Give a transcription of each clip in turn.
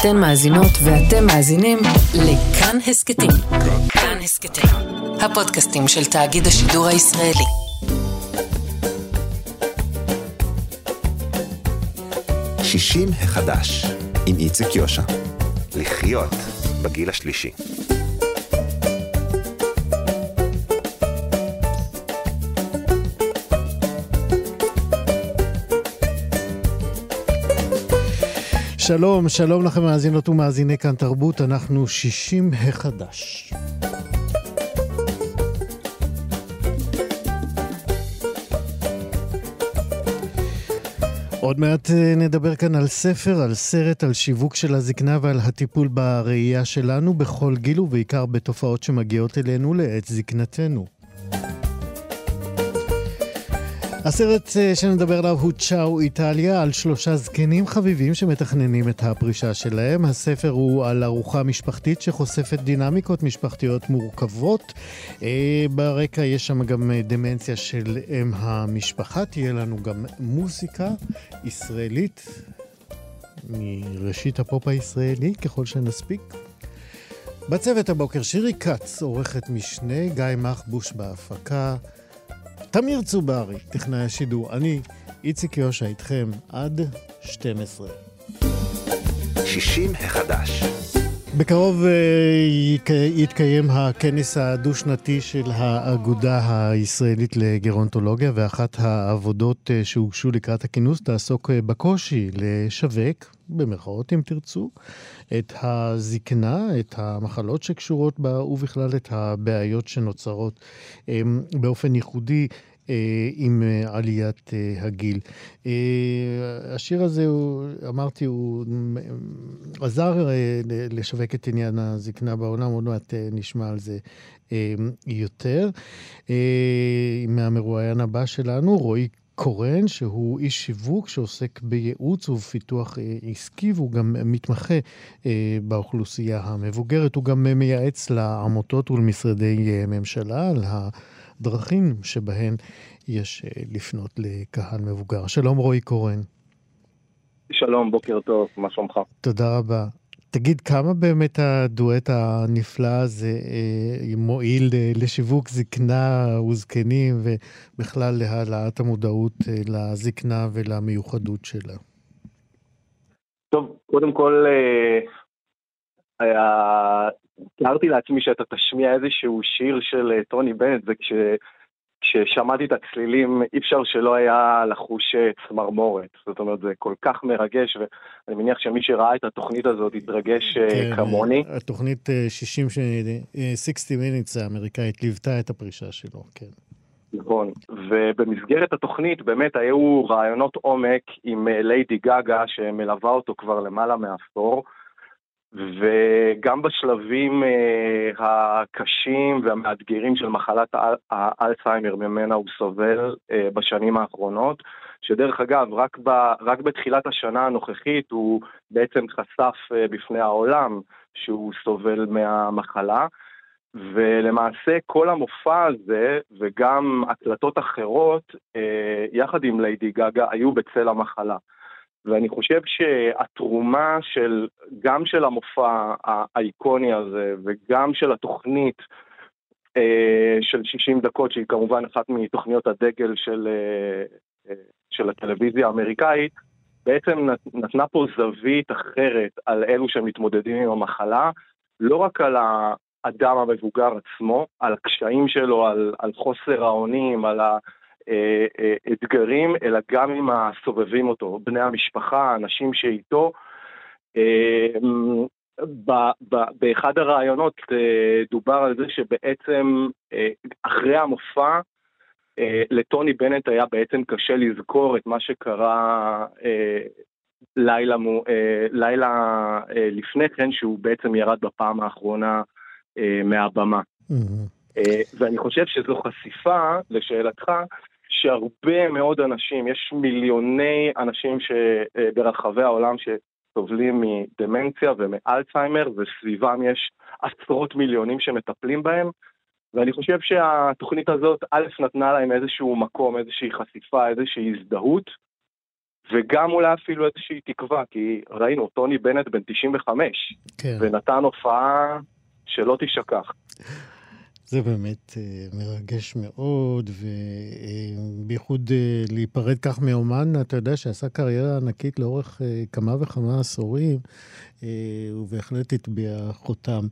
אתן מאזינות ואתם מאזינים לכאן הסכתים. כאן הסכתים, הפודקאסטים של תאגיד השידור הישראלי. שישים החדש, עם איציק יושע. לחיות בגיל השלישי. שלום, שלום לכם מאזינות ומאזיני כאן תרבות, אנחנו שישים החדש. עוד מעט אה, נדבר כאן על ספר, על סרט, על שיווק של הזקנה ועל הטיפול בראייה שלנו בכל גיל ובעיקר בתופעות שמגיעות אלינו לעת זקנתנו. הסרט אה, שנדבר עליו הוא צ'או איטליה, על שלושה זקנים חביבים שמתכננים את הפרישה שלהם. הספר הוא על ארוחה משפחתית שחושפת דינמיקות משפחתיות מורכבות. אה, ברקע יש שם גם אה, דמנציה של אם המשפחה. תהיה לנו גם מוזיקה ישראלית מראשית הפופ הישראלי, ככל שנספיק. בצוות הבוקר שירי כץ, עורכת משנה, גיא מחבוש בהפקה. תמיר צוברי, טכנאי השידור. אני, איציק יושע, איתכם עד 12. 60 החדש. בקרוב uh, יתקיים הכנס הדו-שנתי של האגודה הישראלית לגרונטולוגיה, ואחת העבודות uh, שהוגשו לקראת הכינוס תעסוק uh, בקושי לשווק, במרכאות אם תרצו, את הזקנה, את המחלות שקשורות בה, ובכלל את הבעיות שנוצרות um, באופן ייחודי אה, עם אה, עליית אה, הגיל. השיר הזה, הוא, אמרתי, הוא עזר לשווק את עניין הזקנה בעולם, עוד מעט נשמע על זה יותר. מהמרואיין הבא שלנו, רועי קורן, שהוא איש שיווק שעוסק בייעוץ ובפיתוח עסקי, והוא גם מתמחה באוכלוסייה המבוגרת. הוא גם מייעץ לעמותות ולמשרדי ממשלה על ה... דרכים שבהן יש אה, לפנות לקהל מבוגר. שלום רועי קורן. שלום, בוקר טוב, מה שלומך? תודה רבה. תגיד, כמה באמת הדואט הנפלא הזה אה, מועיל אה, לשיווק זקנה וזקנים ובכלל להעלאת המודעות אה, לזקנה ולמיוחדות שלה? טוב, קודם כל. תיארתי לעצמי שאתה תשמיע איזשהו שיר של טוני בנט, וכששמעתי את הצלילים אי אפשר שלא היה לחוש אה, צמרמורת. זאת אומרת, זה כל כך מרגש, ואני מניח שמי שראה את התוכנית הזאת יתרגש אה, כן, כמוני. התוכנית 60, 60 Minutes האמריקאית ליוותה את הפרישה שלו, כן. נכון, ובמסגרת התוכנית באמת היו רעיונות עומק עם ליידי גאגה שמלווה אותו כבר למעלה מעשור. וגם בשלבים אה, הקשים והמאתגרים של מחלת האלצהיימר ממנה הוא סובל אה, בשנים האחרונות, שדרך אגב, רק, ב, רק בתחילת השנה הנוכחית הוא בעצם חשף אה, בפני העולם שהוא סובל מהמחלה. ולמעשה כל המופע הזה וגם הקלטות אחרות, יחד עם ליידי גגה, היו בצל המחלה. ואני חושב שהתרומה של, גם של המופע האיקוני הזה וגם של התוכנית אה, של 60 דקות, שהיא כמובן אחת מתוכניות הדגל של, אה, אה, של הטלוויזיה האמריקאית, בעצם נתנה פה זווית אחרת על אלו שמתמודדים עם המחלה, לא רק על האדם המבוגר עצמו, על הקשיים שלו, על, על חוסר האונים, על ה... אה, אה, אתגרים, אלא גם עם הסובבים אותו, בני המשפחה, האנשים שאיתו. אה, באחד הראיונות דובר על זה שבעצם אחרי המופע לטוני בנט היה בעצם קשה לזכור את מה שקרה לילה, לילה לפני כן, שהוא בעצם ירד בפעם האחרונה מהבמה. Mm-hmm. ואני חושב שזו חשיפה, לשאלתך, שהרבה מאוד אנשים, יש מיליוני אנשים ברחבי העולם שסובלים מדמנציה ומאלצהיימר, וסביבם יש עשרות מיליונים שמטפלים בהם, ואני חושב שהתוכנית הזאת, א', נתנה להם איזשהו מקום, איזושהי חשיפה, איזושהי הזדהות, וגם אולי אפילו איזושהי תקווה, כי ראינו, טוני בנט בן 95, כן. ונתן הופעה שלא תשכח. זה באמת uh, מרגש מאוד, ובייחוד uh, להיפרד כך מאומן, אתה יודע שעשה קריירה ענקית לאורך uh, כמה וכמה עשורים, הוא בהחלט הטביע חותם.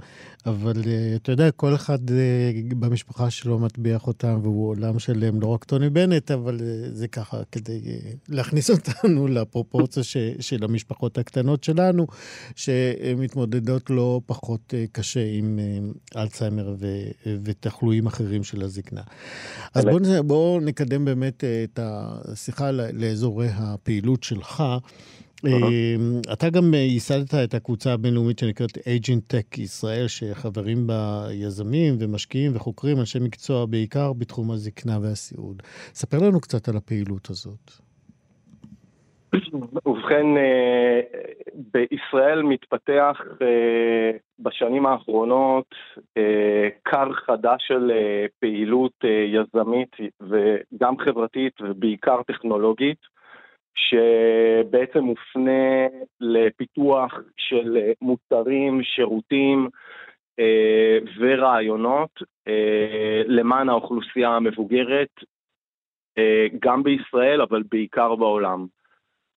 אבל uh, אתה יודע, כל אחד uh, במשפחה שלו מטביע חותם, והוא עולם שלם, לא רק טוני בנט, אבל זה ככה כדי להכניס אותנו לפרופורציה ש, של המשפחות הקטנות שלנו, שמתמודדות לא פחות קשה עם אלצהיימר ו... ותחלואים אחרים של הזקנה. אז בואו בוא נקדם באמת אה, את השיחה לאזורי הפעילות שלך. Uh-huh. אתה גם ייסדת את הקבוצה הבינלאומית שנקראת Agent Tech ישראל, שחברים בה יזמים ומשקיעים וחוקרים, אנשי מקצוע, בעיקר בתחום הזקנה והסיעוד. ספר לנו קצת על הפעילות הזאת. ובכן, אה, בישראל מתפתח אה, בשנים האחרונות קר אה, חדש של פעילות יזמית וגם חברתית ובעיקר טכנולוגית, שבעצם מופנה לפיתוח של מוצרים, שירותים ורעיונות למען האוכלוסייה המבוגרת, גם בישראל אבל בעיקר בעולם.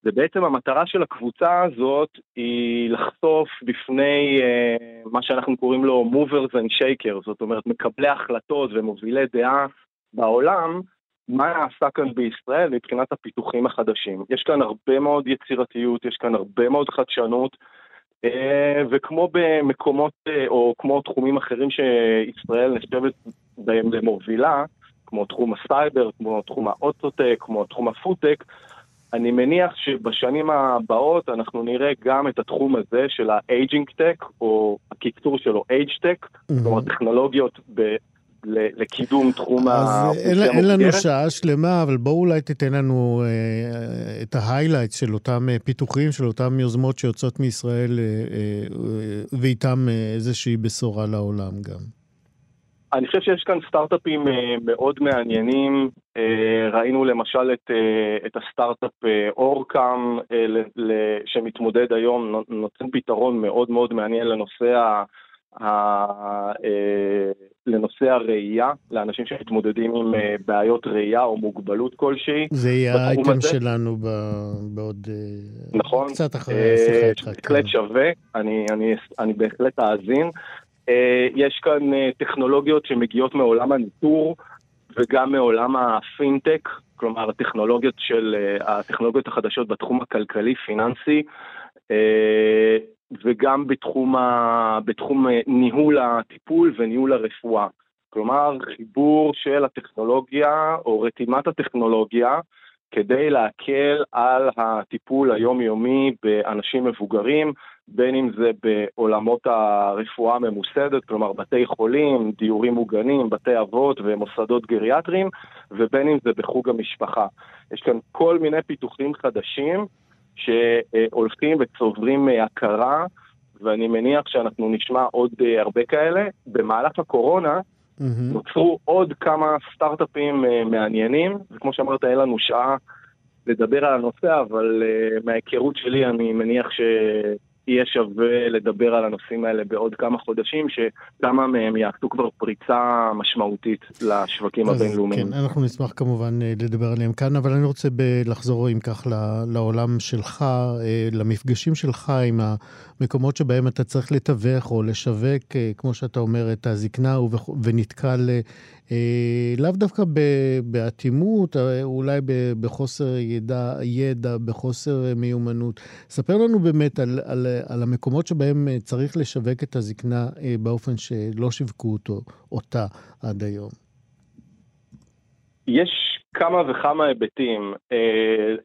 ובעצם המטרה של הקבוצה הזאת היא לחשוף בפני uh, מה שאנחנו קוראים לו movers and shakers, זאת אומרת מקבלי החלטות ומובילי דעה בעולם, מה נעשה כאן בישראל מבחינת הפיתוחים החדשים. יש כאן הרבה מאוד יצירתיות, יש כאן הרבה מאוד חדשנות, uh, וכמו במקומות uh, או כמו תחומים אחרים שישראל נחשבת בהם למובילה, כמו תחום הסייבר, כמו תחום האוטוטק, כמו תחום הפודטק, אני מניח שבשנים הבאות אנחנו נראה גם את התחום הזה של ה-aging tech, או הקיצור שלו age-tech, mm-hmm. זאת אומרת טכנולוגיות ב... לקידום תחום האוכלוסייה המבוגרת. אז אין לנו שעה שלמה, אבל בואו אולי תיתן לנו אה, את ה highlight של אותם אה, פיתוחים, של אותם יוזמות שיוצאות מישראל, אה, אה, ואיתם אה, איזושהי בשורה לעולם גם. אני חושב שיש כאן סטארט-אפים אה, מאוד מעניינים. אה, ראינו למשל את, אה, את הסטארט-אפ אורקאם, שמתמודד היום, נותן פתרון מאוד מאוד מעניין לנושא, ה, לנושא הראייה, לאנשים שמתמודדים עם בעיות ראייה או מוגבלות כלשהי. זה יהיה האייטם שלנו בעוד... נכון. קצת אחרי השיחה איתך. בהחלט כן. שווה, אני, אני, אני בהחלט אאזין. אה, יש כאן אה, טכנולוגיות שמגיעות מעולם הניטור וגם מעולם הפינטק, כלומר הטכנולוגיות של, אה, הטכנולוגיות החדשות בתחום הכלכלי-פיננסי, וגם בתחום, ה, בתחום ניהול הטיפול וניהול הרפואה. כלומר, חיבור של הטכנולוגיה או רתימת הטכנולוגיה כדי להקל על הטיפול היומיומי באנשים מבוגרים, בין אם זה בעולמות הרפואה הממוסדת, כלומר בתי חולים, דיורים מוגנים, בתי אבות ומוסדות גריאטריים, ובין אם זה בחוג המשפחה. יש כאן כל מיני פיתוחים חדשים שהולכים וצוברים הכרה, ואני מניח שאנחנו נשמע עוד הרבה כאלה. במהלך הקורונה mm-hmm. נוצרו עוד כמה סטארט-אפים מעניינים, וכמו שאמרת, אין לנו שעה לדבר על הנושא, אבל מההיכרות שלי אני מניח ש... יהיה שווה לדבר על הנושאים האלה בעוד כמה חודשים, שכמה מהם יעשו כבר פריצה משמעותית לשווקים אז הבינלאומיים. כן, אנחנו נשמח כמובן אה, לדבר עליהם כאן, אבל אני רוצה ב- לחזור, אם כך, לעולם שלך, אה, למפגשים שלך עם המקומות שבהם אתה צריך לתווך או לשווק, אה, כמו שאתה אומר, את הזקנה ונתקל לאו דווקא באטימות, אה, אולי בחוסר ידע, ידע, בחוסר מיומנות. ספר לנו באמת על, על, על המקומות שבהם צריך לשווק את הזקנה אה, באופן שלא שיווקו אותו, אותה עד היום. יש כמה וכמה היבטים אה,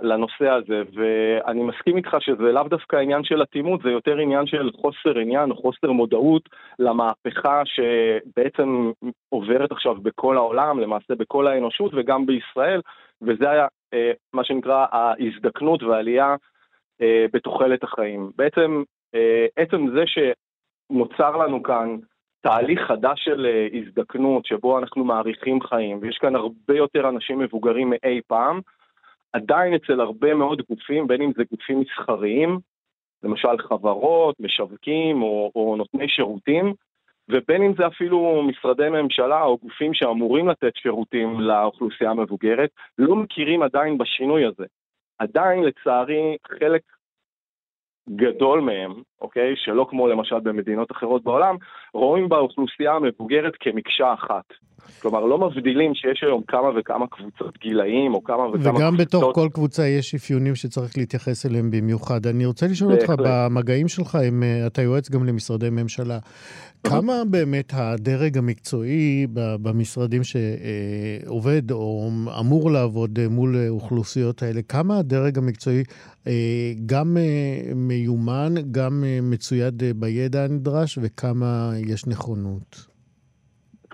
לנושא הזה, ואני מסכים איתך שזה לאו דווקא עניין של אטימות, זה יותר עניין של חוסר עניין או חוסר מודעות למהפכה שבעצם עוברת עכשיו בכל העולם, למעשה בכל האנושות וגם בישראל, וזה היה אה, מה שנקרא ההזדקנות והעלייה אה, בתוחלת החיים. בעצם אה, עצם זה שנוצר לנו כאן תהליך חדש של אה, הזדקנות, שבו אנחנו מאריכים חיים, ויש כאן הרבה יותר אנשים מבוגרים מאי פעם, עדיין אצל הרבה מאוד גופים, בין אם זה גופים מסחריים, למשל חברות, משווקים או, או נותני שירותים, ובין אם זה אפילו משרדי ממשלה או גופים שאמורים לתת שירותים לאוכלוסייה המבוגרת, לא מכירים עדיין בשינוי הזה. עדיין, לצערי, חלק גדול מהם, אוקיי, שלא כמו למשל במדינות אחרות בעולם, רואים באוכלוסייה המבוגרת כמקשה אחת. כלומר, לא מבדילים שיש היום כמה וכמה קבוצות גילאים, או כמה וכמה וגם קבוצות... וגם בתוך כל קבוצה יש אפיונים שצריך להתייחס אליהם במיוחד. אני רוצה לשאול אותך, במגעים שלך, אם אה, אתה יועץ גם למשרדי ממשלה, כמה באמת הדרג המקצועי במשרדים שעובד או אמור לעבוד מול אוכלוסיות האלה, כמה הדרג המקצועי אה, גם אה, מיומן, גם מצויד בידע הנדרש, וכמה יש נכונות?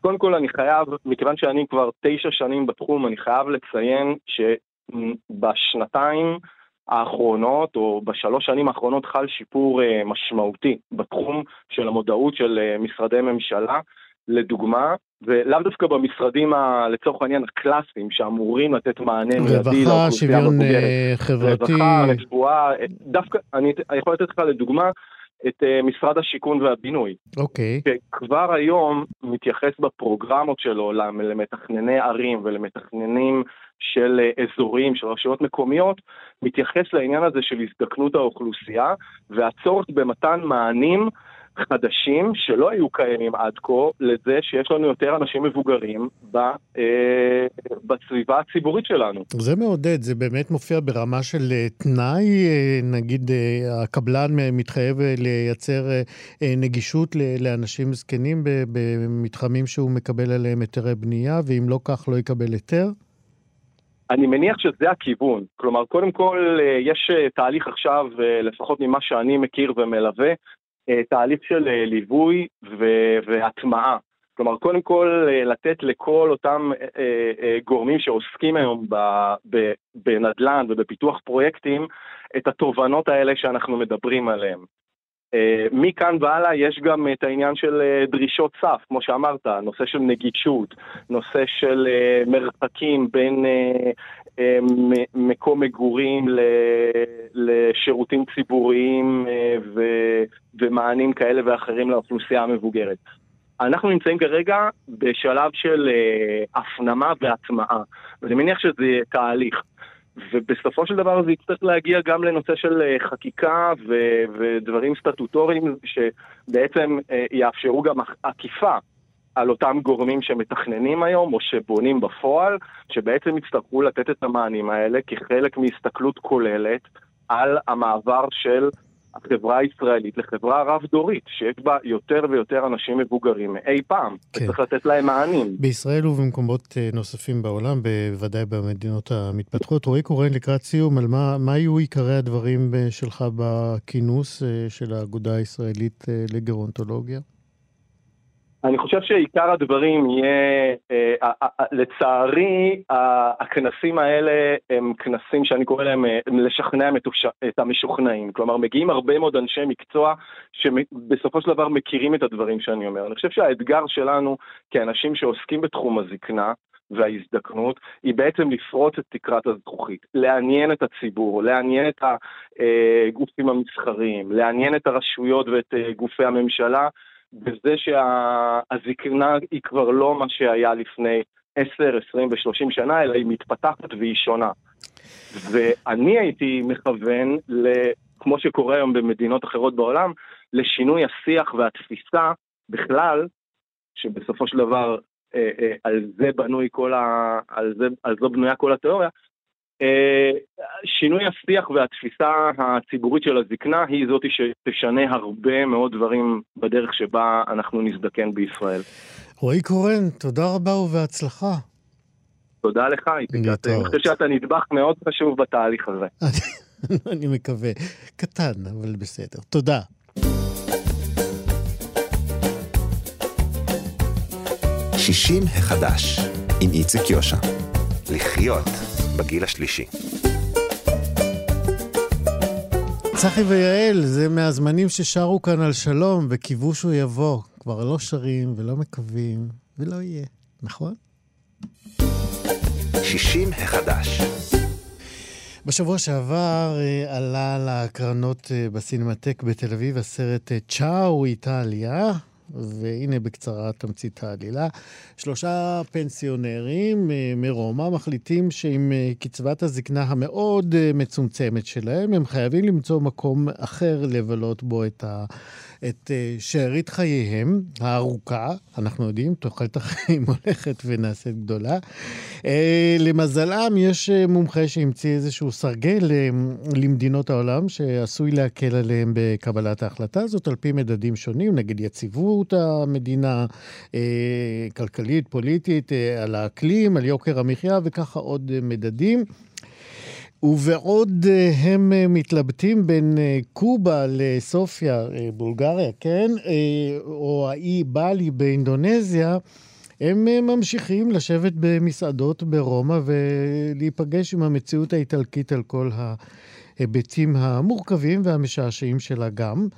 קודם כל אני חייב, מכיוון שאני כבר תשע שנים בתחום, אני חייב לציין שבשנתיים האחרונות, או בשלוש שנים האחרונות, חל שיפור uh, משמעותי בתחום של המודעות של uh, משרדי ממשלה. לדוגמה, ולאו דווקא במשרדים, ה, לצורך העניין, הקלאסיים, שאמורים לתת מענה מיידי לאוכלוסייה שוויון אה, חברתי. רווחה, רפואה, דווקא, אני, אני יכול לתת לך לדוגמה, את uh, משרד השיכון והבינוי. אוקיי. Okay. שכבר היום מתייחס בפרוגרמות שלו למתכנני ערים ולמתכננים של uh, אזורים, של רשויות מקומיות, מתייחס לעניין הזה של הזדקנות האוכלוסייה והצורך במתן מענים חדשים שלא היו קיימים עד כה לזה שיש לנו יותר אנשים מבוגרים ב, אה, בסביבה הציבורית שלנו. זה מעודד, זה באמת מופיע ברמה של אה, תנאי, אה, נגיד אה, הקבלן מתחייב לייצר נגישות לאנשים זקנים במתחמים שהוא מקבל עליהם היתרי בנייה, ואם לא כך לא יקבל היתר? אני מניח שזה הכיוון. כלומר, קודם כל, יש תהליך עכשיו, לפחות ממה שאני מכיר ומלווה, תהליך של אה, ליווי והטמעה. כלומר, קודם כל אה, לתת לכל אותם גורמים שעוסקים היום בנדל"ן ובפיתוח פרויקטים את התובנות האלה שאנחנו מדברים עליהן. מכאן והלאה יש גם את העניין של דרישות סף, כמו שאמרת, נושא של נגישות, נושא של מרחקים בין מקום מגורים לשירותים ציבוריים ומענים כאלה ואחרים לאוכלוסייה המבוגרת. אנחנו נמצאים כרגע בשלב של uh, הפנמה והטמעה, ואני מניח שזה תהליך. ובסופו של דבר זה יצטרך להגיע גם לנושא של uh, חקיקה ו- ודברים סטטוטוריים שבעצם יאפשרו גם עקיפה על אותם גורמים שמתכננים היום או שבונים בפועל, שבעצם יצטרכו לתת את המענים האלה כחלק מהסתכלות כוללת על המעבר של החברה הישראלית לחברה רב-דורית, שיש בה יותר ויותר אנשים מבוגרים מאי פעם, כן. וצריך לתת להם מענים. בישראל ובמקומות אה, נוספים בעולם, בוודאי במדינות המתפתחות. רועי קורן, לקראת סיום, על מה, מה היו עיקרי הדברים אה, שלך בכינוס אה, של האגודה הישראלית לגרונטולוגיה? אני חושב שעיקר הדברים יהיה, אה, לצערי, הכנסים האלה הם כנסים שאני קורא להם לשכנע את המשוכנעים. כלומר, מגיעים הרבה מאוד אנשי מקצוע שבסופו של דבר מכירים את הדברים שאני אומר. אני חושב שהאתגר שלנו כאנשים שעוסקים בתחום הזקנה, וההזדקנות היא בעצם לפרוץ את תקרת הזכוכית, לעניין את הציבור, לעניין את הגופים המסחריים, לעניין את הרשויות ואת אה, גופי הממשלה בזה שהזקנה היא כבר לא מה שהיה לפני 10, 20 ו-30 שנה, אלא היא מתפתחת והיא שונה. ואני הייתי מכוון, כמו שקורה היום במדינות אחרות בעולם, לשינוי השיח והתפיסה בכלל, שבסופו של דבר אה, אה, על זה בנוי כל ה... על, זה, על זו בנויה כל התיאוריה, שינוי השיח והתפיסה הציבורית של הזקנה היא זאת שתשנה הרבה מאוד דברים בדרך שבה אנחנו נזדקן בישראל. רועי קורן, תודה רבה ובהצלחה. תודה לך, איציק. אני חושב שאתה נדבך מאוד חשוב בתהליך הזה. אני מקווה. קטן, אבל בסדר. תודה. שישים החדש, עם איציק יושע. לחיות. בגיל השלישי. צחי ויעל, זה מהזמנים ששרו כאן על שלום וקיוו שהוא יבוא. כבר לא שרים ולא מקווים, ולא יהיה, נכון? שישים החדש. בשבוע שעבר אה, עלה להקרנות אה, בסינמטק בתל אביב הסרט אה, צ'או איטליה, והנה בקצרה תמצית העלילה. שלושה פנסיונרים מרומא מחליטים שעם קצבת הזקנה המאוד מצומצמת שלהם, הם חייבים למצוא מקום אחר לבלות בו את ה... את אה, שארית חייהם הארוכה, אנחנו יודעים, תוחלת החיים הולכת ונעשית גדולה. אה, למזלם, יש אה, מומחה שהמציא איזשהו סרגל למדינות העולם שעשוי להקל עליהם בקבלת ההחלטה הזאת, על פי מדדים שונים, נגיד יציבות המדינה, כלכלית, פוליטית, על האקלים, על יוקר המחיה וככה עוד מדדים. ובעוד אה, הם אה, מתלבטים בין אה, קובה לסופיה, בולגריה, כן, או האי בלי באינדונזיה, הם ממשיכים לשבת במסעדות ברומא ולהיפגש עם המציאות האיטלקית על כל ההיבטים המורכבים והמשעשעים שלה גם.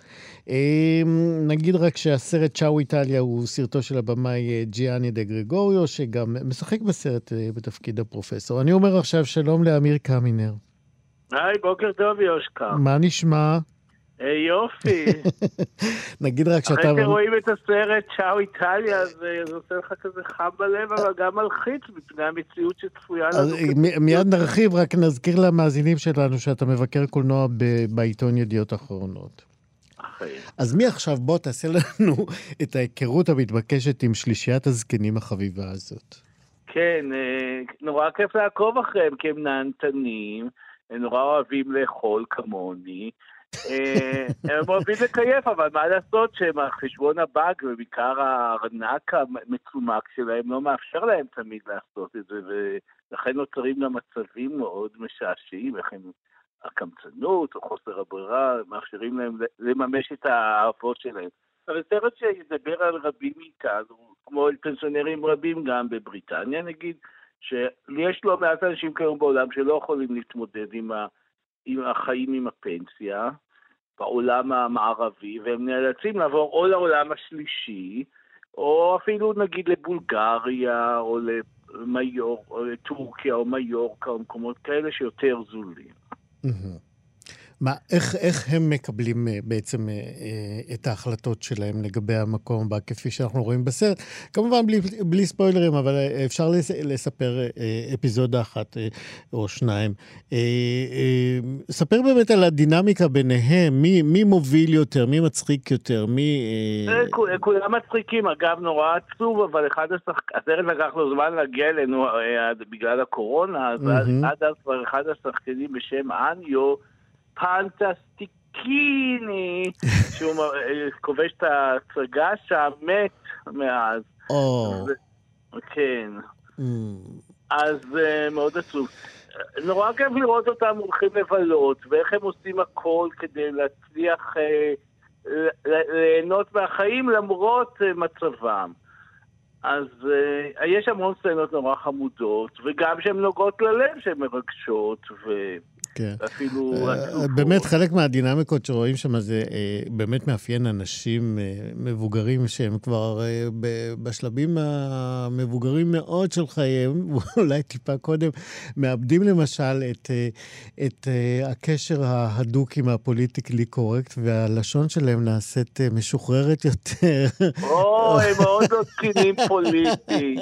נגיד רק שהסרט צ'או איטליה הוא סרטו של הבמאי ג'יאני דה גרגוריו, שגם משחק בסרט בתפקיד הפרופסור. אני אומר עכשיו שלום לאמיר קמינר. היי, בוקר טוב, יושקה. מה נשמע? היי, יופי. נגיד רק שאתה... אחרי שרואים את הסרט צ'או איטליה, זה עושה לך כזה חם בלב, אבל גם מלחיץ מפני המציאות שצפויה לנו. מיד נרחיב, רק נזכיר למאזינים שלנו שאתה מבקר קולנוע בעיתון ידיעות אחרונות. אז מי עכשיו, בוא תעשה לנו את ההיכרות המתבקשת עם שלישיית הזקנים החביבה הזאת. כן, אה, נורא כיף לעקוב אחריהם, כי הם נהנתנים. הם נורא אוהבים לאכול כמוני. אה, הם אוהבים לקייף, אבל מה לעשות שהם על חשבון הבאג, ובעיקר הארנק המצומק שלהם לא מאפשר להם תמיד לעשות את זה, ולכן נוצרים גם מצבים מאוד משעשעים, איך הם, הקמצנות או חוסר הברירה מאפשרים להם לממש את האהבות שלהם. אבל סרט שידבר על רבים מאיתנו, כמו פנסיונרים רבים גם בבריטניה נגיד, שיש לא מעט אנשים כיום בעולם שלא יכולים להתמודד עם, ה, עם החיים עם הפנסיה בעולם המערבי, והם נאלצים לעבור או לעולם השלישי, או אפילו נגיד לבולגריה, או למיור, או לטורקיה, או מיורקה, או מקומות כאלה שיותר זולים. Mm-hmm. מה, איך, איך הם מקבלים אה, בעצם אה, אה, את ההחלטות שלהם לגבי המקום הבא, כפי שאנחנו רואים בסרט? כמובן בלי, בלי ספוילרים, אבל אפשר לספר אפיזודה אחת או שניים. ספר באמת על הדינמיקה ביניהם, מי, מי מוביל יותר, מי מצחיק יותר, מי... כולם מצחיקים, אגב, נורא עצוב, אבל אחד השחקנים, הסרט לקח לו זמן להגיע אלינו בגלל הקורונה, אז. עד אז כבר אחד השחקנים בשם אניו, פנטסטיקיני, שהוא אה, כובש את ההצגה שם, מת מאז. או. כן. Mm. אז uh, מאוד עצוב. נורא כיף לראות אותם הולכים לבלות, ואיך הם עושים הכל כדי להצליח uh, ליהנות מהחיים למרות uh, מצבם. אז uh, יש המון סצנות נורא חמודות, וגם שהן נוגעות ללב, שהן מרגשות, ו... כן. אפילו... אה, באמת, חלק מהדינמיקות שרואים שם זה אה, באמת מאפיין אנשים אה, מבוגרים שהם כבר בשלבים המבוגרים מאוד של חייהם, אולי טיפה קודם, מאבדים למשל את, את הקשר ההדוק עם ה politically correct, והלשון שלהם נעשית משוחררת יותר. או, הם מאוד לא תקינים פוליטית.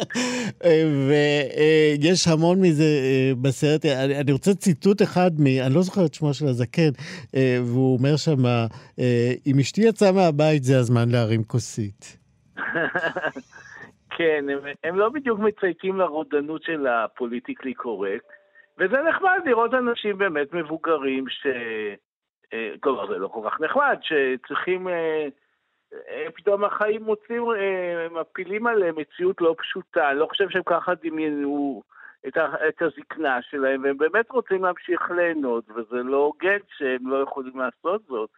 ויש המון מזה בסרט. אני רוצה ציטוט אחד אני לא זוכר את שמו של הזקן, אה, והוא אומר שם, אה, אם אשתי יצאה מהבית זה הזמן להרים כוסית. כן, הם, הם לא בדיוק מצייתים לרודנות של ה politically correct, וזה נחמד לראות אנשים באמת מבוגרים ש... אה, כלומר, זה לא כל כך נחמד, שצריכים... פתאום החיים מוצאים, מפילים עליהם מציאות לא פשוטה. אני לא חושב שהם ככה דמיינו את, ה, את הזקנה שלהם, והם באמת רוצים להמשיך ליהנות, וזה לא הוגן שהם לא יכולים לעשות זאת.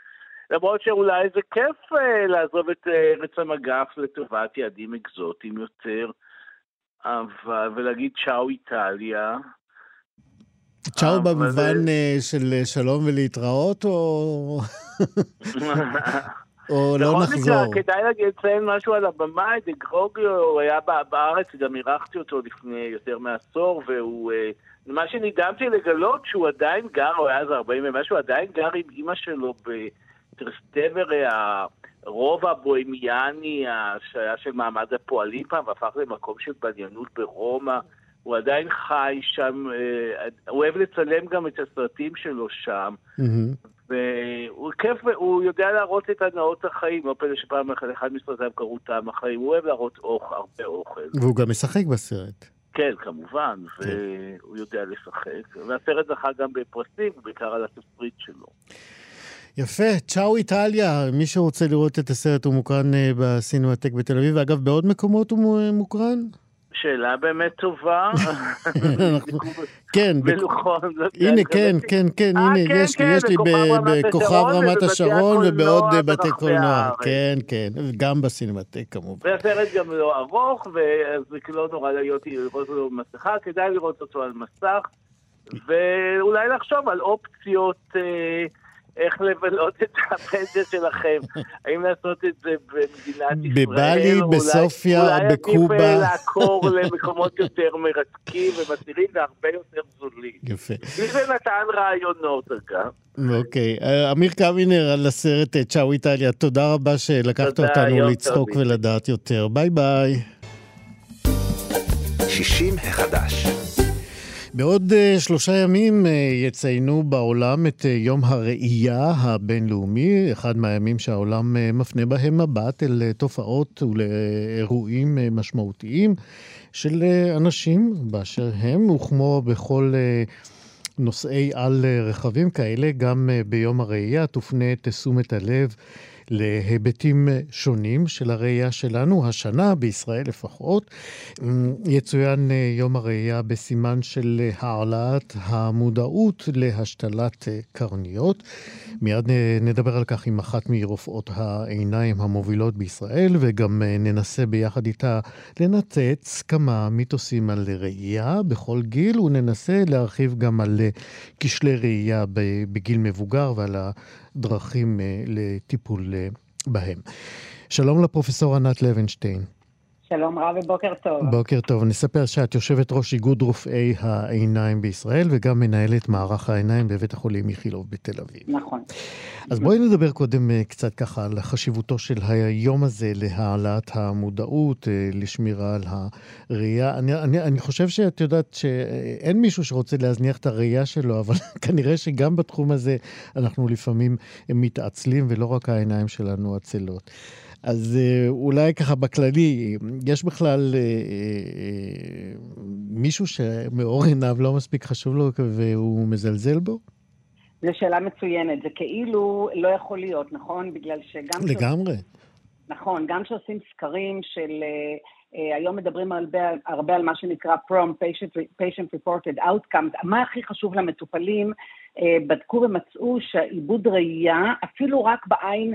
למרות שאולי זה כיף אה, לעזוב את אה, ארץ המגף לטובת יעדים אקזוטיים יותר, אבל, ולהגיד צ'או איטליה. צ'או במובן אה, של שלום ולהתראות, או... או לא נחזור. בכל מקרה, כדאי לציין משהו על הבמאי, דה גרוגיו, הוא היה בארץ, גם אירחתי אותו לפני יותר מעשור, והוא uh, מה שנדהמתי לגלות שהוא עדיין גר, הוא היה אז 40 ומשהו, עדיין גר עם אימא שלו בטרסטברה, הרוב הבוהמיאני שהיה של מעמד הפועלים פעם, והפך למקום של בניינות ברומא. הוא עדיין חי שם, אה, הוא אוהב לצלם גם את הסרטים שלו שם. והוא כיף, הוא יודע להראות את הנאות החיים, לא פלא שפעם אחת אחד מסרטיו קראו טעם החיים, הוא אוהב להראות אוכל, הרבה אוכל. והוא גם משחק בסרט. כן, כמובן, כן. והוא יודע לשחק. והסרט זכה גם בפרסים, בעיקר על התפריט שלו. יפה, צ'או איטליה, מי שרוצה לראות את הסרט הוא מוקרן אה, בסינמטק בתל אביב, ואגב, בעוד מקומות הוא מוקרן? שאלה באמת טובה. כן, הנה, כן, כן, כן, הנה, אה, יש לי, כן, יש לי בכוכב רמת השרון ובעוד בתי קולנוע. כן, כן, גם בסינמטק כמובן. והסרט גם לא ארוך, וזה לא נורא להיות לראות אותו במסכה, כדאי לראות אותו על מסך, ואולי לחשוב על אופציות... אה, איך לבלות את הפנסיה שלכם. האם לעשות את זה במדינת ישראל? בבלי, בסופיה, בקובה. אולי עדיף לעקור למקומות יותר מרתקים ומסתירים והרבה יותר זולים. יפה. זה נתן רעיונות, אגב. אוקיי. אה, אמיר קמינר על הסרט אה, צ'או איטליה, תודה רבה שלקחת אותנו לצחוק ולדעת יותר. ביי ביי. 60 החדש. בעוד uh, שלושה ימים uh, יציינו בעולם את uh, יום הראייה הבינלאומי, אחד מהימים שהעולם מפנה בהם מבט אל תופעות ולאירועים משמעותיים של אנשים באשר הם, וכמו בכל נושאי על רחבים כאלה, גם ביום הראייה תופנה תשומת הלב. להיבטים שונים של הראייה שלנו. השנה, בישראל לפחות, יצוין יום הראייה בסימן של העלאת המודעות להשתלת קרניות. מיד נדבר על כך עם אחת מרופאות העיניים המובילות בישראל, וגם ננסה ביחד איתה לנתץ כמה מיתוסים על ראייה בכל גיל, וננסה להרחיב גם על כשלי ראייה בגיל מבוגר ועל דרכים אה, לטיפול אה, בהם. שלום לפרופסור ענת לוינשטיין. שלום רב ובוקר טוב. בוקר טוב. נספר שאת יושבת ראש איגוד רופאי העיניים בישראל וגם מנהלת מערך העיניים בבית החולים איכילוב בתל אביב. נכון. אז בואי נדבר קודם אה, קצת ככה על חשיבותו של היום הזה להעלאת המודעות, אה, לשמירה על הראייה. אני, אני, אני חושב שאת יודעת שאין מישהו שרוצה להזניח את הראייה שלו, אבל כנראה שגם בתחום הזה אנחנו לפעמים מתעצלים ולא רק העיניים שלנו עצלות. אז אה, אולי ככה בכללי, יש בכלל אה, אה, מישהו שמאור עיניו לא מספיק חשוב לו והוא מזלזל בו? זו שאלה מצוינת. זה כאילו לא יכול להיות, נכון? בגלל שגם... לגמרי. ש... נכון, גם כשעושים סקרים של... Uh, היום מדברים הרבה, הרבה על מה שנקרא PROM, patient, patient Reported Outcomes, מה הכי חשוב למטופלים, uh, בדקו ומצאו שעיבוד ראייה, אפילו רק בעין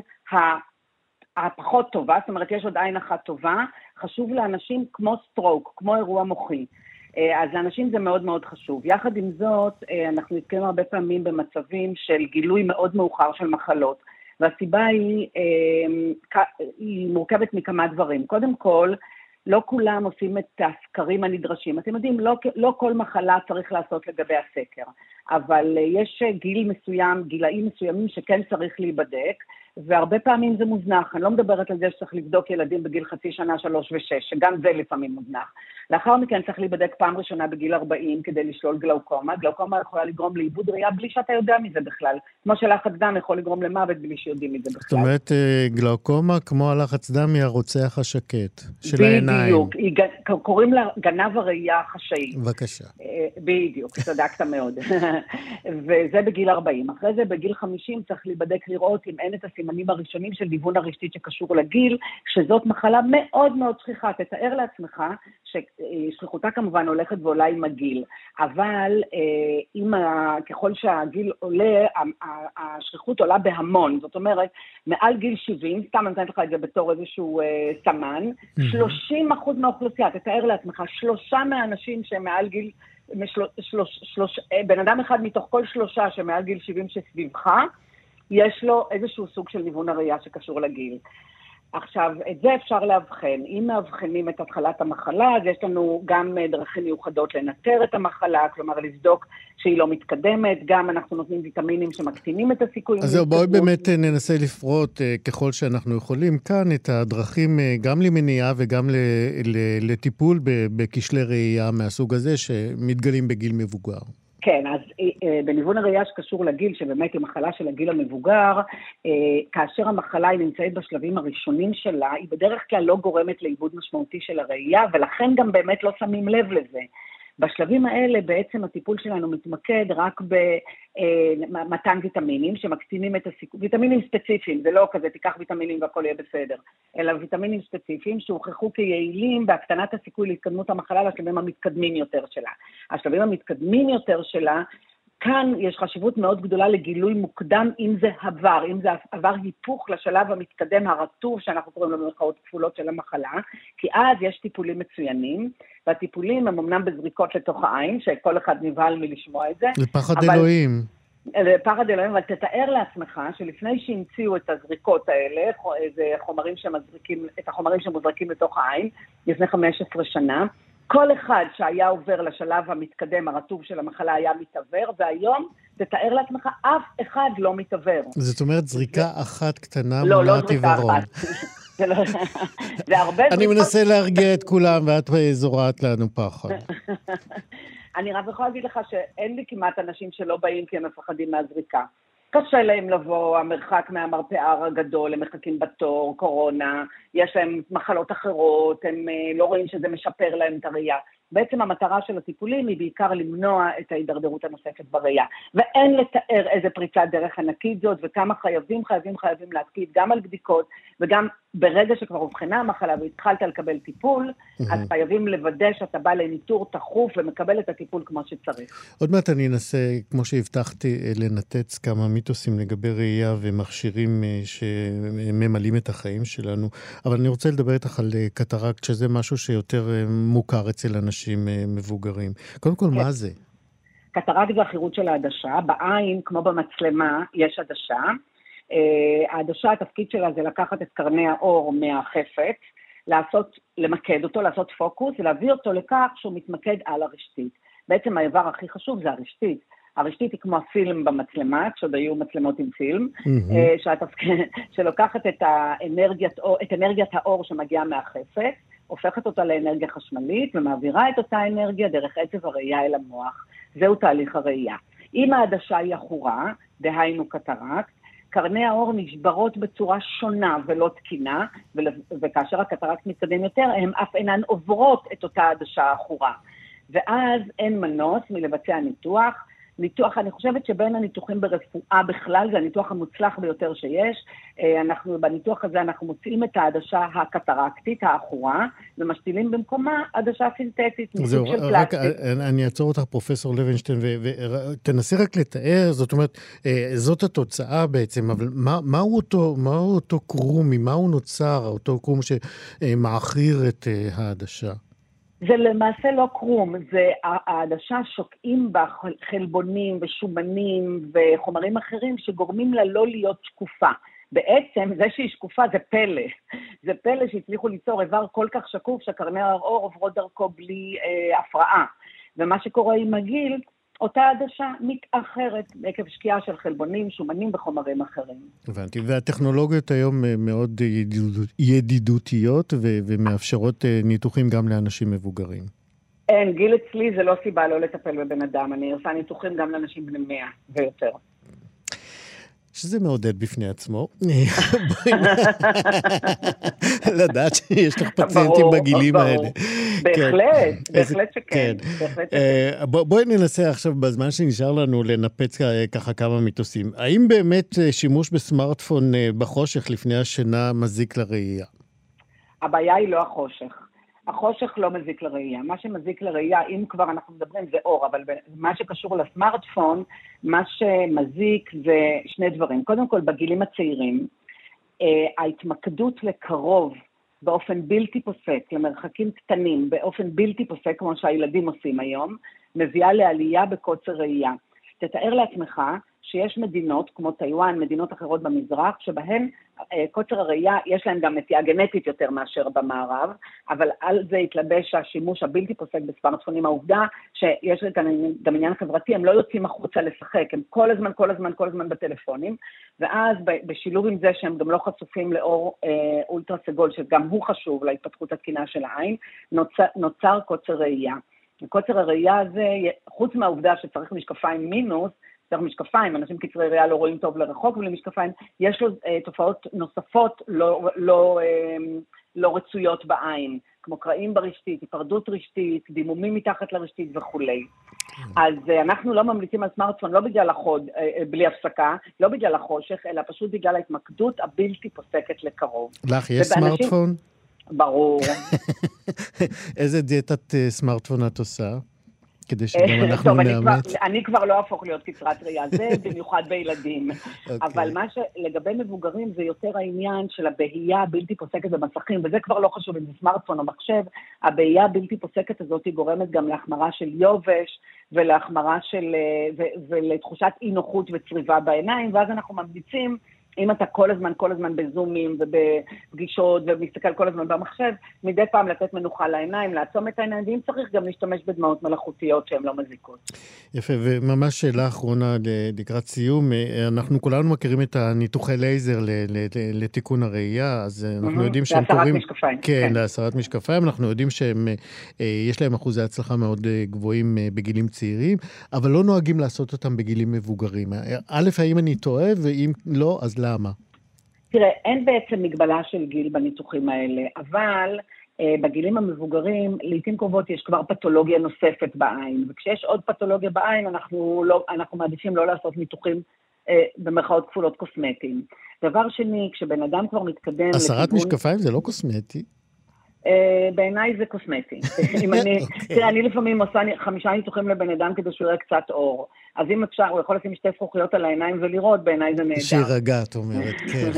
הפחות טובה, זאת אומרת, יש עוד עין אחת טובה, חשוב לאנשים כמו סטרוק, כמו אירוע מוחי. אה, אז לאנשים זה מאוד מאוד חשוב. יחד עם זאת, אה, אנחנו נתקעים הרבה פעמים במצבים של גילוי מאוד מאוחר של מחלות, והסיבה היא, אה, היא מורכבת מכמה דברים. קודם כל, לא כולם עושים את הסקרים הנדרשים. אתם יודעים, לא, לא כל מחלה צריך לעשות לגבי הסקר, אבל יש גיל מסוים, גילאים מסוימים שכן צריך להיבדק, והרבה פעמים זה מוזנח. אני לא מדברת על זה שצריך לבדוק ילדים בגיל חצי שנה, שלוש ושש, שגם זה לפעמים מוזנח. לאחר מכן צריך להיבדק פעם ראשונה בגיל 40 כדי לשלול גלאוקומה. גלאוקומה יכולה לגרום לאיבוד ראייה בלי שאתה יודע מזה בכלל. כמו שלחץ דם יכול לגרום למוות בלי שיודעים מזה בכלל. זאת אומרת, אה, גלאוקומה כמו הלחץ דם היא הרוצח השקט של בדיוק, העיניים. בדיוק, קוראים לה גנב הראייה החשאי. בבקשה. אה, בדיוק, צדקת מאוד. וזה בגיל 40. אחרי זה בגיל 50 צריך להיבדק לראות אם אין את הסימנים הראשונים של דיוון הרשתית שקשור לגיל, שזאת מחלה מאוד מאוד שכיחה. תתאר לעצמך ששכיחותה כמובן הולכת ועולה עם הגיל, אבל אם, אה, ככל שהגיל עולה, השכיחות עולה בהמון. זאת אומרת, מעל גיל 70, סתם אני נותנת לך את זה בתור איזשהו אה, סמן, 30 אחוז מהאוכלוסייה, תתאר לעצמך, שלושה מהאנשים שהם מעל גיל... משלוש, שלוש, שלוש, אה, בן אדם אחד מתוך כל שלושה שמעל גיל 70 שסביבך, יש לו איזשהו סוג של ניוון הראייה שקשור לגיל. עכשיו, את זה אפשר לאבחן. אם מאבחנים את התחלת המחלה, אז יש לנו גם אה, דרכים מיוחדות לנטר את המחלה, כלומר לבדוק שהיא לא מתקדמת, גם אנחנו נותנים ויטמינים שמקטינים את הסיכויים. אז זהו, בואי באמת אה, ננסה לפרוט אה, ככל שאנחנו יכולים כאן את הדרכים גם למניעה וגם לטיפול בכשלי ראייה מהסוג הזה שמתגלים בגיל מבוגר. כן, אז אה, אה, בניוון הראייה שקשור לגיל, שבאמת היא מחלה של הגיל המבוגר, אה, כאשר המחלה היא נמצאת בשלבים הראשונים שלה, היא בדרך כלל לא גורמת לעיבוד משמעותי של הראייה, ולכן גם באמת לא שמים לב לזה. בשלבים האלה בעצם הטיפול שלנו מתמקד רק במתן ויטמינים שמקטינים את הסיכוי, ויטמינים ספציפיים, זה לא כזה תיקח ויטמינים והכל יהיה בסדר, אלא ויטמינים ספציפיים שהוכחו כיעילים בהקטנת הסיכוי להתקדמות המחלה לשלבים המתקדמים יותר שלה. השלבים המתקדמים יותר שלה כאן יש חשיבות מאוד גדולה לגילוי מוקדם, אם זה עבר, אם זה עבר היפוך לשלב המתקדם הרטוב, שאנחנו קוראים לו במרכאות כפולות של המחלה, כי אז יש טיפולים מצוינים, והטיפולים הם אמנם בזריקות לתוך העין, שכל אחד נבהל מלשמוע את זה. זה פחד אבל... אלוהים. פחד אלוהים, אבל תתאר לעצמך שלפני שהמציאו את הזריקות האלה, זה חומרים שמזריקים, את החומרים שמוזרקים לתוך העין, לפני 15 שנה, כל אחד שהיה עובר לשלב המתקדם, הרטוב של המחלה, היה מתעוור, והיום, תתאר לעצמך, אף אחד לא מתעוור. זאת אומרת, זריקה אחת קטנה לא, לא מונעת עיוורון. זה לא, זה הרבה... אני מנסה להרגיע את כולם, ואת זורעת לנו פחד. אני רק יכולה להגיד לך שאין לי כמעט אנשים שלא באים כי הם מפחדים מהזריקה. קשה להם לבוא, המרחק מהמרפאה הגדול, הם מחכים בתור, קורונה, יש להם מחלות אחרות, הם אה, לא רואים שזה משפר להם את הראייה. בעצם המטרה של הטיפולים היא בעיקר למנוע את ההידרדרות הנוספת בראייה. ואין לתאר איזה פריצת דרך ענקית זאת, וכמה חייבים, חייבים, חייבים להקפיד גם על בדיקות, וגם ברגע שכבר אובחנה המחלה והתחלת לקבל טיפול. אז חייבים לוודא שאתה בא לניטור תכוף ומקבל את הטיפול כמו שצריך. עוד מעט אני אנסה, כמו שהבטחתי, לנתץ כמה מיתוסים לגבי ראייה ומכשירים אה, שממלאים את החיים שלנו, אבל אני רוצה לדבר איתך על אה, קטרקט, שזה משהו שיותר אה, מוכר אצל אנשים מבוגרים. קודם כל, כן. מה זה? קטרקט זה החירות של העדשה. בעין, כמו במצלמה, יש עדשה. אה, העדשה, התפקיד שלה זה לקחת את קרני האור מהחפץ, לעשות, למקד אותו, לעשות פוקוס, ולהביא אותו לכך שהוא מתמקד על הרשתית. בעצם האיבר הכי חשוב זה הרשתית. הרשתית היא כמו הפילם במצלמה, כשעוד היו מצלמות עם פילם, mm-hmm. שהתפקיד, שלוקחת את, האנרגיית, את אנרגיית האור שמגיעה מהחפץ, הופכת אותה לאנרגיה חשמלית ומעבירה את אותה אנרגיה דרך עצב הראייה אל המוח. זהו תהליך הראייה. אם העדשה היא עכורה, דהיינו קטרקט, קרני האור נשברות בצורה שונה ולא תקינה, וכאשר הקטרקט מתקדם יותר, הן אף אינן עוברות את אותה עדשה עכורה. ואז אין מנוס מלבצע ניתוח, ניתוח, אני חושבת שבין הניתוחים ברפואה בכלל, זה הניתוח המוצלח ביותר שיש. אה, אנחנו, בניתוח הזה אנחנו מוצאים את העדשה הקטרקטית, העכורה, ומשתילים במקומה עדשה סינתטית, מסוג של פלסטיק. רק אה, אני אעצור אותך, פרופסור לוינשטיין, ותנסי רק לתאר, זאת אומרת, אה, זאת התוצאה בעצם, אבל מה, מהו אותו, מהו אותו קרום, ממה הוא נוצר, אותו קרום שמעכיר את העדשה? זה למעשה לא קרום, זה העדשה שוקעים בה חלבונים ושומנים וחומרים אחרים שגורמים לה לא להיות שקופה. בעצם זה שהיא שקופה זה פלא. זה פלא שהצליחו ליצור איבר כל כך שקוף שקרני האור עוברות דרכו בלי אה, הפרעה. ומה שקורה עם הגיל, אותה עדשה מתאחרת עקב שקיעה של חלבונים, שומנים וחומרים אחרים. הבנתי. והטכנולוגיות היום אה, מאוד ידידותיות ו- ומאפשרות אה, ניתוחים גם לאנשים מבוגרים. אין, גיל אצלי זה לא סיבה לא לטפל בבן אדם. אני עושה ניתוחים גם לאנשים בני 100 ויותר. שזה מעודד בפני עצמו. לדעת שיש לך פציינטים בגילים האלה. בהחלט, בהחלט שכן. אה, בואי ננסה עכשיו, בזמן שנשאר לנו, לנפץ ככה כמה מיתוסים. האם באמת אה, שימוש בסמארטפון אה, בחושך לפני השינה מזיק לראייה? הבעיה היא לא החושך. החושך לא מזיק לראייה. מה שמזיק לראייה, אם כבר אנחנו מדברים, זה אור, אבל מה שקשור לסמארטפון, מה שמזיק זה שני דברים. קודם כל, בגילים הצעירים, אה, ההתמקדות לקרוב באופן בלתי פוסק, למרחקים קטנים, באופן בלתי פוסק, כמו שהילדים עושים היום, מביאה לעלייה בקוצר ראייה. תתאר לעצמך שיש מדינות, כמו טיוואן, מדינות אחרות במזרח, שבהן אה, קוצר הראייה, יש להן גם נטייה גנטית יותר מאשר במערב, אבל על זה התלבש השימוש הבלתי פוסק בסמארטפונים. העובדה שיש גם עניין חברתי, הם לא יוצאים החוצה לשחק, הם כל הזמן, כל הזמן, כל הזמן בטלפונים, ואז בשילוב עם זה שהם גם לא חשופים לאור אה, אולטרה סגול, שגם הוא חשוב להתפתחות התקינה של העין, נוצר, נוצר קוצר ראייה. קוצר הראייה הזה, חוץ מהעובדה שצריך משקפיים מינוס, צריך משקפיים, אנשים קצרי ראייה לא רואים טוב לרחוק בלי משקפיים, יש לו אה, תופעות נוספות לא, לא, אה, לא רצויות בעין, כמו קרעים ברשתית, היפרדות רשתית, דימומים מתחת לרשתית וכולי. אז אה, אנחנו לא ממליצים על סמארטפון לא בגלל החוד, אה, אה, בלי הפסקה, לא בגלל החושך, אלא פשוט בגלל ההתמקדות הבלתי פוסקת לקרוב. לך יש ובאנשים... סמארטפון? ברור. איזה דיאטת אה, סמארטפון את עושה? כדי שגם אנחנו נאמץ. אני כבר לא אהפוך להיות קצרת ראייה, זה במיוחד בילדים. אוקיי. אבל מה שלגבי מבוגרים זה יותר העניין של הבהייה הבלתי פוסקת במסכים, וזה כבר לא חשוב אם זה סמארטפון או מחשב, הבהייה הבלתי פוסקת הזאת היא גורמת גם להחמרה של יובש ולהחמרה של... אה, ולתחושת אי נוחות וצריבה בעיניים, ואז אנחנו ממליצים אם אתה כל הזמן, כל הזמן בזומים ובפגישות ומסתכל כל הזמן במחשב, מדי פעם לתת מנוחה לעיניים, לעצום את העיניים, ואם צריך גם להשתמש בדמעות מלאכותיות שהן לא מזיקות. יפה, וממש שאלה אחרונה לקראת סיום. אנחנו כולנו מכירים את הניתוחי לייזר לתיקון הראייה, אז אנחנו יודעים שהם קוראים... להסרת משקפיים. כן, כן, להסרת משקפיים. אנחנו יודעים שיש אה, להם אחוזי הצלחה מאוד אה, גבוהים אה, בגילים צעירים, אבל לא נוהגים לעשות אותם בגילים מבוגרים. א', האם אני טועה, ואם לא, אז למה? תראה, אין בעצם מגבלה של גיל בניתוחים האלה, אבל אה, בגילים המבוגרים, לעיתים קרובות יש כבר פתולוגיה נוספת בעין, וכשיש עוד פתולוגיה בעין, אנחנו, לא, אנחנו מעדיפים לא לעשות ניתוחים אה, במרכאות כפולות קוסמטיים. דבר שני, כשבן אדם כבר מתקדם... הסרת לכיוון... משקפיים זה לא קוסמטי. אה, בעיניי זה קוסמטי. אם אני, אוקיי. תראה, אני לפעמים עושה חמישה ניתוחים לבן אדם כדי שהוא יראה קצת אור. אז אם אפשר, הוא יכול לשים שתי זכוכיות על העיניים ולראות, בעיניי זה נהדר. שירגע, את אומרת, כן.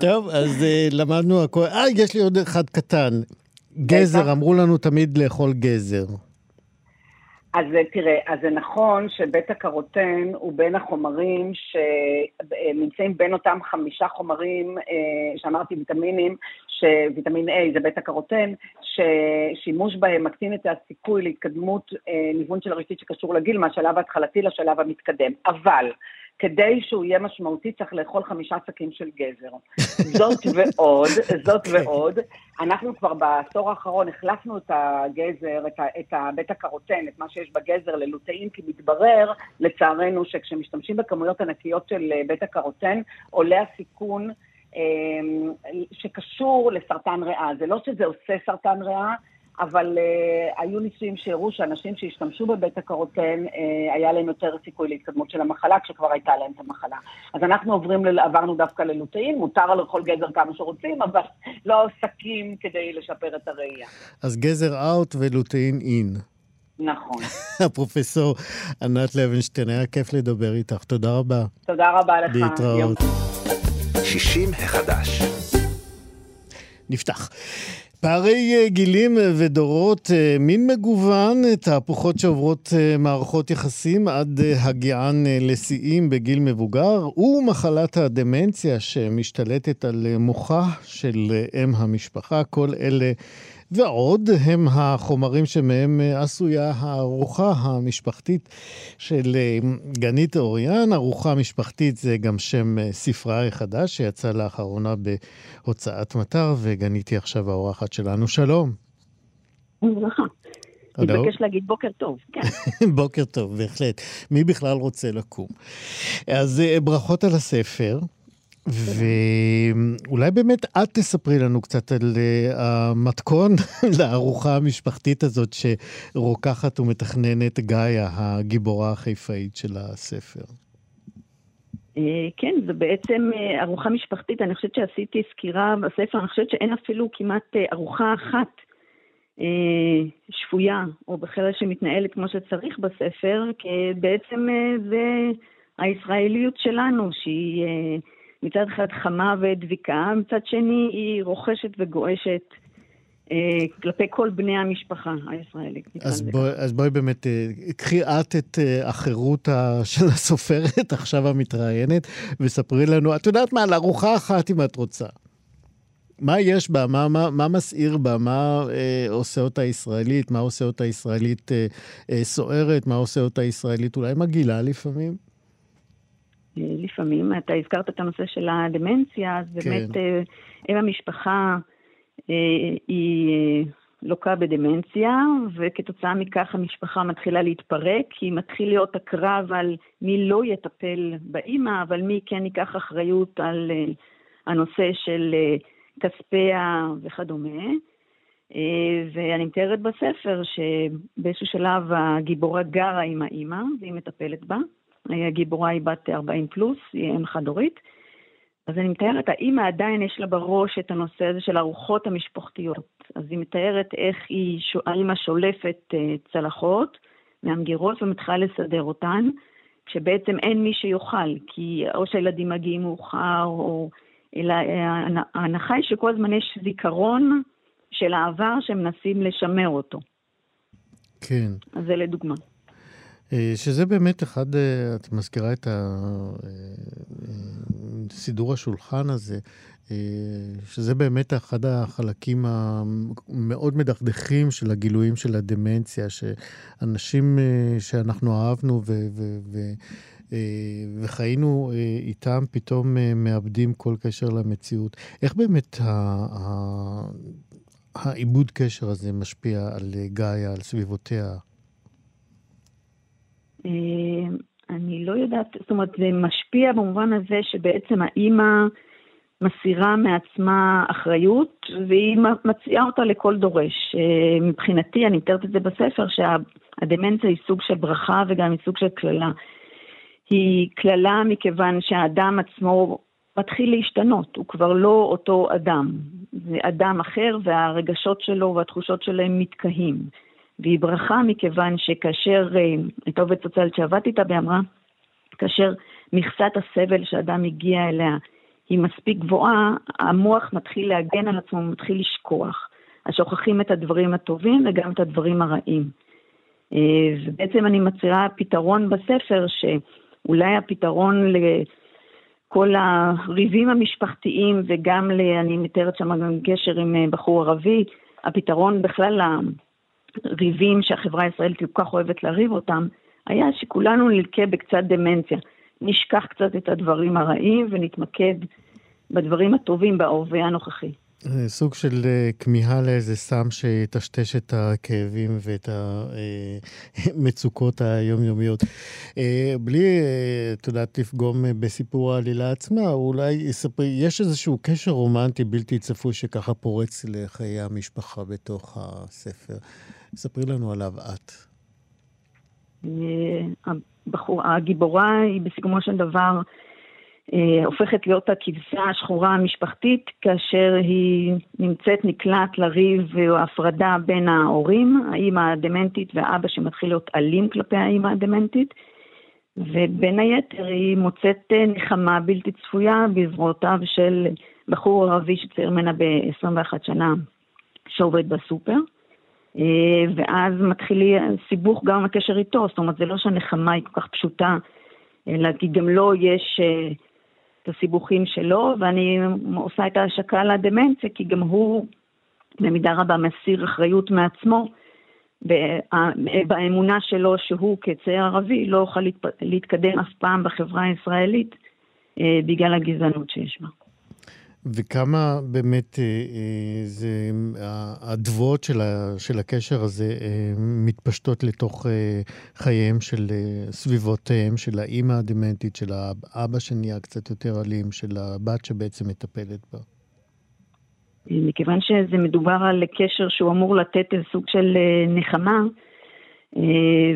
טוב, אז אה, למדנו הכול. אה, יש לי עוד אחד קטן. גזר, אמרו לנו תמיד לאכול גזר. אז תראה, אז זה נכון שבית הקרוטן הוא בין החומרים שנמצאים בין אותם חמישה חומרים אה, שאמרתי ויטמינים, שוויטמין A זה בית הקרוטן, ששימוש בהם מקטין את הסיכוי להתקדמות אה, ניוון של הרשתית שקשור לגיל מהשלב ההתחלתי לשלב המתקדם. אבל כדי שהוא יהיה משמעותי צריך לאכול חמישה שקים של גזר. זאת ועוד, זאת okay. ועוד, אנחנו כבר בעשור האחרון החלפנו את הגזר, את, ה, את הבית הקרוטן, את מה שיש בגזר ללוטאין, כי מתברר, לצערנו, שכשמשתמשים בכמויות ענקיות של אה, בית הקרוטן, עולה הסיכון שקשור לסרטן ריאה. זה לא שזה עושה סרטן ריאה, אבל uh, היו ניסויים שהראו שאנשים שהשתמשו בבית הקרוטן, uh, היה להם יותר סיכוי להתקדמות של המחלה, כשכבר הייתה להם את המחלה. אז אנחנו עוברים, ל... עברנו דווקא ללוטאין, מותר לאכול גזר כמה שרוצים, אבל לא עסקים כדי לשפר את הראייה. אז גזר אאוט ולוטאין אין. נכון. הפרופסור ענת לוינשטיין, היה כיף לדבר איתך, תודה רבה. תודה רבה לך. להתראות. 60 החדש. נפתח. פערי אה, גילים ודורות, אה, מין מגוון, תהפוכות שעוברות אה, מערכות יחסים עד הגיען לשיאים בגיל מבוגר, ומחלת הדמנציה שמשתלטת על מוחה של אם המשפחה. כל אלה ועוד הם החומרים שמהם אה, עשויה הארוחה המשפחתית של אה, גנית אוריאן. ארוחה משפחתית זה גם שם אה, ספרה החדש שיצא לאחרונה בהוצאת מטר, וגנית היא עכשיו האורחת שלנו. שלום. מתבקש להגיד בוקר טוב, כן. בוקר טוב, בהחלט. מי בכלל רוצה לקום? אז ברכות על הספר. ואולי באמת את תספרי לנו קצת על uh, המתכון לארוחה המשפחתית הזאת שרוקחת ומתכננת גאיה, הגיבורה החיפאית של הספר. אה, כן, זה בעצם אה, ארוחה משפחתית. אני חושבת שעשיתי סקירה בספר, אני חושבת שאין אפילו כמעט ארוחה אחת שפויה, או בכלל שמתנהלת כמו שצריך בספר, כי בעצם זה הישראליות שלנו, שהיא... מצד אחד חמה ודביקה, מצד שני היא רוכשת וגועשת אה, כלפי כל בני המשפחה הישראלית. אז, בוא, אז בואי באמת, אה, קחי את את אה, החירות של הסופרת, עכשיו המתראיינת, וספרי לנו, את יודעת מה, על ארוחה אחת אם את רוצה. מה יש בה? מה, מה, מה מסעיר בה? מה אה, עושה אותה ישראלית? מה עושה אותה ישראלית אה, אה, סוערת? מה עושה אותה ישראלית אולי מגעילה לפעמים? לפעמים. אתה הזכרת את הנושא של הדמנציה, אז באמת כן. אם המשפחה אה, היא אה, לוקה בדמנציה, וכתוצאה מכך המשפחה מתחילה להתפרק, כי מתחיל להיות הקרב על מי לא יטפל באימא, אבל מי כן ייקח אחריות על אה, הנושא של כספיה וכדומה. ואני מתארת בספר שבאיזשהו שלב הגיבורה גרה עם האימא, והיא מטפלת בה. הגיבורה היא בת 40 פלוס, היא אם חד-הורית. אז אני מתארת, האמא עדיין יש לה בראש את הנושא הזה של ארוחות המשפחתיות. אז היא מתארת איך היא, האמא שולפת אה, צלחות מהמגירות ומתחילה לסדר אותן, כשבעצם אין מי שיאכל, כי או שהילדים מגיעים מאוחר, או... אלא אה, ההנחה היא שכל הזמן יש זיכרון של העבר שמנסים לשמר אותו. כן. אז זה לדוגמה. אה, שזה באמת אחד, אה, את מזכירה את אה, סידור השולחן הזה, שזה באמת אחד החלקים המאוד מדכדכים של הגילויים של הדמנציה, שאנשים שאנחנו אהבנו ו... ו, ו וחיינו איתם, פתאום מאבדים כל קשר למציאות. איך באמת העיבוד קשר הזה משפיע על גאיה, על סביבותיה? אה, אני לא יודעת, זאת אומרת, זה משפיע במובן הזה שבעצם האימא מסירה מעצמה אחריות, והיא מציעה אותה לכל דורש. אה, מבחינתי, אני מתארת את זה בספר, שהדמנציה היא סוג של ברכה וגם היא סוג של קללה. היא קללה מכיוון שהאדם עצמו מתחיל להשתנות, הוא כבר לא אותו אדם. זה אדם אחר והרגשות שלו והתחושות שלהם מתקהים. והיא ברכה מכיוון שכאשר, אה, הייתה עובדת סוציאלית שעבדתי איתה, והיא אמרה, כאשר מכסת הסבל שאדם הגיע אליה היא מספיק גבוהה, המוח מתחיל להגן על עצמו, מתחיל לשכוח. אז שוכחים את הדברים הטובים וגם את הדברים הרעים. אה, ובעצם אני מצהירה פתרון בספר, שאולי הפתרון לכל הריבים המשפחתיים, וגם, ל, אני מתארת שם גם קשר עם אה, בחור ערבי, הפתרון בכלל ריבים שהחברה הישראלית כל כך אוהבת לריב אותם, היה שכולנו נלקה בקצת דמנציה. נשכח קצת את הדברים הרעים ונתמקד בדברים הטובים בהווה הנוכחי. סוג של אה, כמיהה לאיזה סם שיטשטש את הכאבים ואת המצוקות היומיומיות. אה, בלי, אה, את יודעת, לפגום בסיפור העלילה עצמה, אולי יספרי, יש איזשהו קשר רומנטי בלתי צפוי שככה פורץ לחיי המשפחה בתוך הספר. ספרי לנו עליו את. הבחור, הגיבורה היא בסיכומו של דבר אה, הופכת להיות הכבשה השחורה המשפחתית כאשר היא נמצאת נקלעת לריב או הפרדה בין ההורים, האימא הדמנטית והאבא שמתחיל להיות אלים כלפי האימא הדמנטית, ובין היתר היא מוצאת אה, נחמה בלתי צפויה בזרועותיו של בחור ערבי שצעיר ממנה ב-21 שנה שעובד בסופר. אה, ואז מתחיל סיבוך גם הקשר איתו, זאת אומרת, זה לא שהנחמה היא כל כך פשוטה, אלא כי גם לו יש uh, את הסיבוכים שלו, ואני עושה את ההשקה לדמנציה, כי גם הוא במידה רבה מסיר אחריות מעצמו, באמונה שלו שהוא כצעיר ערבי לא יוכל להתקדם אף פעם בחברה הישראלית בגלל הגזענות שיש בה. וכמה באמת אה, אה, זה, הדבואות של, של הקשר הזה אה, מתפשטות לתוך אה, חייהם של אה, סביבותיהם, של האימא הדמנטית, של האבא שנהיה קצת יותר אלים, של הבת שבעצם מטפלת בה. מכיוון שזה מדובר על קשר שהוא אמור לתת איזה סוג של אה, נחמה, אה,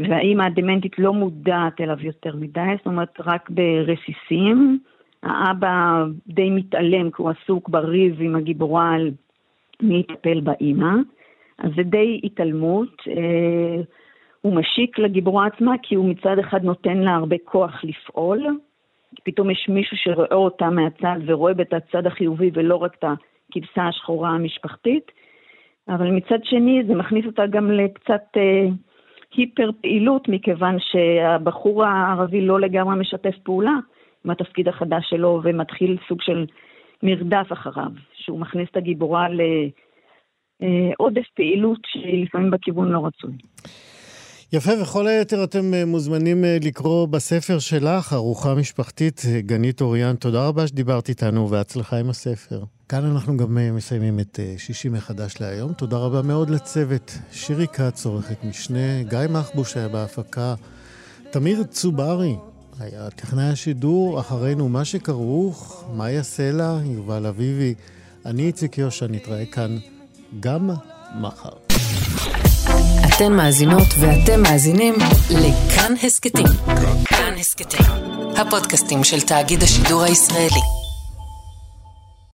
והאימא הדמנטית לא מודעת אליו יותר מדי, זאת אומרת רק ברסיסים. האבא די מתעלם כי הוא עסוק בריב עם הגיבורה על מי יטפל באימא, אז זה די התעלמות. אה, הוא משיק לגיבורה עצמה כי הוא מצד אחד נותן לה הרבה כוח לפעול, פתאום יש מישהו שרואה אותה מהצד ורואה את הצד החיובי ולא רק את הכבשה השחורה המשפחתית, אבל מצד שני זה מכניס אותה גם לקצת אה, היפר פעילות, מכיוון שהבחור הערבי לא לגמרי משתף פעולה עם התפקיד החדש שלו ומתחיל סוג של מרדף אחריו, שהוא מכניס את הגיבורה לעודף פעילות שהיא לפעמים בכיוון לא רצוי. יפה, וכל היתר אתם אה, מוזמנים אה, לקרוא בספר שלך, ארוחה משפחתית, אה, גנית אוריאן. תודה רבה שדיברת איתנו, והצלחה עם הספר. כאן אנחנו גם מסיימים את שישי מחדש להיום. תודה רבה מאוד לצוות. שירי כץ, עורכת משנה, גיא מחבוש היה בהפקה, תמיר צוברי היה טכנאי השידור, אחרינו מה שכרוך, מאיה סלע, יובל אביבי. אני איציק יושע, נתראה כאן גם מחר. אתן מאזינות ואתם מאזינים לכאן הסכתים. כאן הסכתים, הפודקאסטים של תאגיד השידור הישראלי.